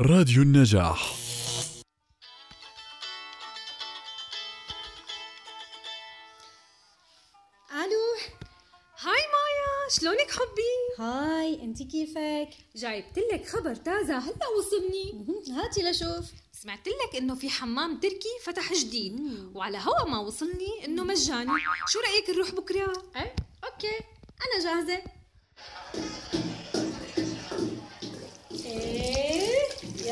راديو النجاح. ألو. Hi مايا شلونك حبي؟ Hi انت كيفك؟ جايبت لك خبر تازة هلا وصلني. هاتي لشوف. سمعت لك إنه في حمام تركي فتح جديد وعلى هوا ما وصلني إنه مجاني. شو رأيك نروح بكرة؟ إيه OK. أنا جاهزة.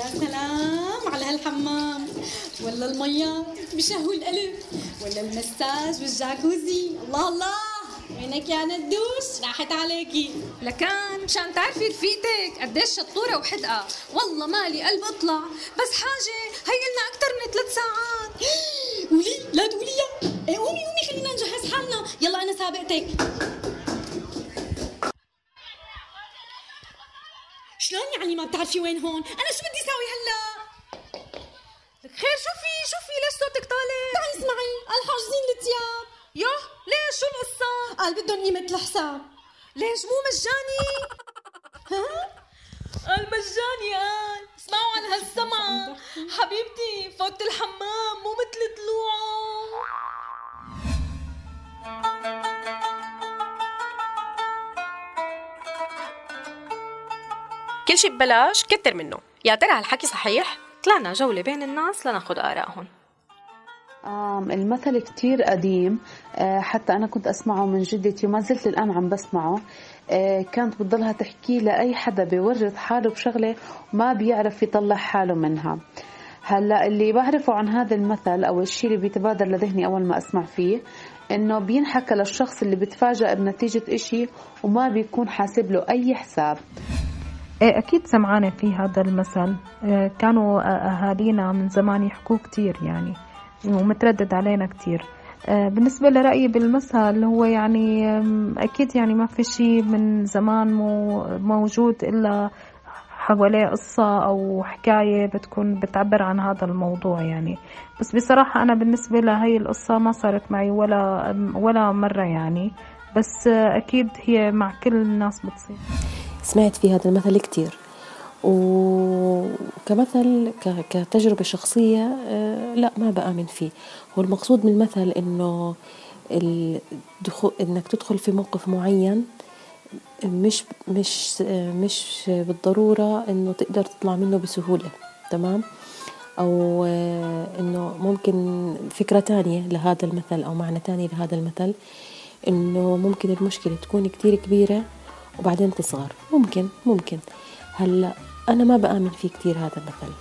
يا سلام على هالحمام. ولا المية بشهو القلب ولا المساج والجاكوزي. الله الله وينك يا ندوش؟ راحت عليكي. لكان مشان تعرفي رفيقتك قديش شطورة وحدقة. والله مالي قلب اطلع بس حاجة هي لنا أكتر من ثلاث ساعات. قولي لا تقوليها إيه قومي قومي خلينا نجهز حالنا. يلا أنا سابقتك. ما بتعرفي وين هون؟ أنا شو بدي أسوي هلأ؟ لك خير شو في شو في ليش صوتك طالع؟ تعي اسمعي قال حاجزين الثياب يوه ليش؟ شو القصة؟ قال بدهم قيمة الحساب. ليش مو مجاني؟ ها؟ قال مجاني قال. اسمعوا عن هالسمع حبيبتي فوت الحمام مو مثل طلوعه. كل شي ببلاش كتر منه. يا ترى هالحكي صحيح؟ طلعنا جولة بين الناس لناخد آرائهم. آم، المثل كتير قديم آه، حتى أنا كنت أسمعه من جدتي وما زلت الآن عم بسمعه. آه، كانت بتضلها تحكي لأي حدا بيورط حاله بشغلة ما بيعرف يطلع حاله منها. هلا اللي بعرفه عن هذا المثل أو الشيء اللي بيتبادر لذهني أول ما أسمع فيه إنه بينحكى للشخص اللي بتفاجأ بنتيجة إشي وما بيكون حاسب له أي حساب. أكيد سمعانة في هذا المثل. إيه كانوا أهالينا من زمان يحكوه كتير يعني ومتردد علينا كتير. إيه بالنسبة لرأيي بالمثل هو يعني أكيد يعني ما في شي من زمان مو موجود إلا حواليه قصة أو حكاية بتكون بتعبر عن هذا الموضوع يعني. بس بصراحة أنا بالنسبة لهي القصة ما صارت معي ولا ولا مرة يعني. بس أكيد هي مع كل الناس بتصير. سمعت في هذا المثل كتير. وكمثل كتجربة شخصية آه، لا ما بآمن فيه. هو المقصود من المثل إنه الدخول إنك تدخل في موقف معين مش مش آه، مش بالضرورة إنه تقدر تطلع منه بسهولة تمام؟ أو آه، إنه ممكن فكرة تانية لهذا المثل أو معنى تاني لهذا المثل إنه ممكن المشكلة تكون كتير كبيرة وبعدين تصغر. ممكن ممكن. هلا أنا ما بآمن فيه كتير هذا المثل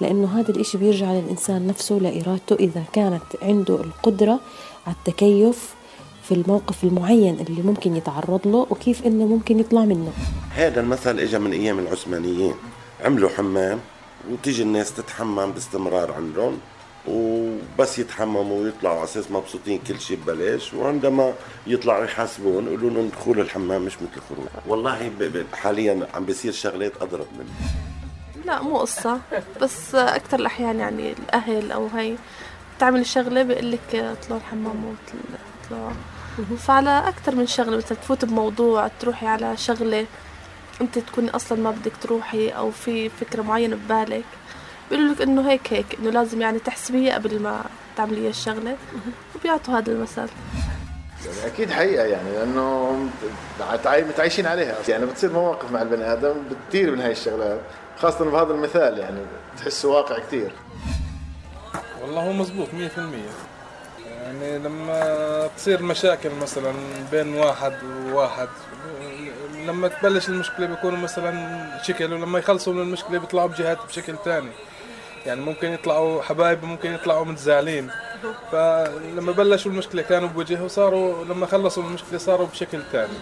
لأنه هذا الإشي بيرجع للإنسان نفسه لإرادته إذا كانت عنده القدرة على التكيف في الموقف المعين اللي ممكن يتعرض له وكيف إنه ممكن يطلع منه. هذا المثل اجى من أيام العثمانيين. عملوا حمام وتيجي الناس تتحمم باستمرار عندهم. وبس يتحمموا ويطلعوا على أساس مبسوطين كل شيء ببلاش وعندما يطلعوا يحاسبون يقولوا لهم دخول الحمام مش مثل الخروج. والله ب- ب- حاليا عم بيصير شغلات اضرب منه. لا مو قصة بس أكتر الأحيان يعني الأهل أو هي تعمل الشغلة بيقول لك اطلعوا الحمام واطلعوا فعلى أكتر من شغلة مثلا تفوت بموضوع تروحي على شغلة أنت تكوني أصلا ما بدك تروحي أو في فكرة معينة ببالك. بيقولوا لك إنه هيك هيك إنه لازم يعني تحسبيها قبل ما تعملي الشغلة. وبيعطوا هذا المثل يعني أكيد حقيقة يعني لأنه متعاي- متعايشين عليها. يعني بتصير مواقف مع البني آدم بتطير من هاي الشغلات خاصة بهذا المثال يعني بتحسه واقع كثير والله هو مزبوط مية في المية. يعني لما تصير مشاكل مثلا بين واحد وواحد لما تبلش المشكلة بيكونوا مثلا شكل ولما يخلصوا من المشكلة بيطلعوا بجهات بشكل تاني. يعني ممكن يطلعوا حبايب ممكن يطلعوا متزعلين. فلما بلشوا المشكلة كانوا بوجه وصاروا لما خلصوا المشكلة صاروا بشكل تاني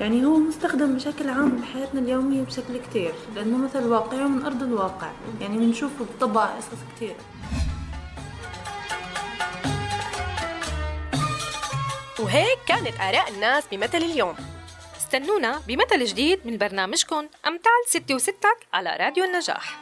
يعني هو مستخدم بشكل عام بحياتنا اليومية بشكل كتير لأنه مثل واقعي ومن أرض الواقع. يعني بنشوفه بطبع قصص كتير. وهيك كانت آراء الناس بمثل اليوم. استنونا بمثل جديد من برنامجكم أمثال ستي وستك على راديو النجاح.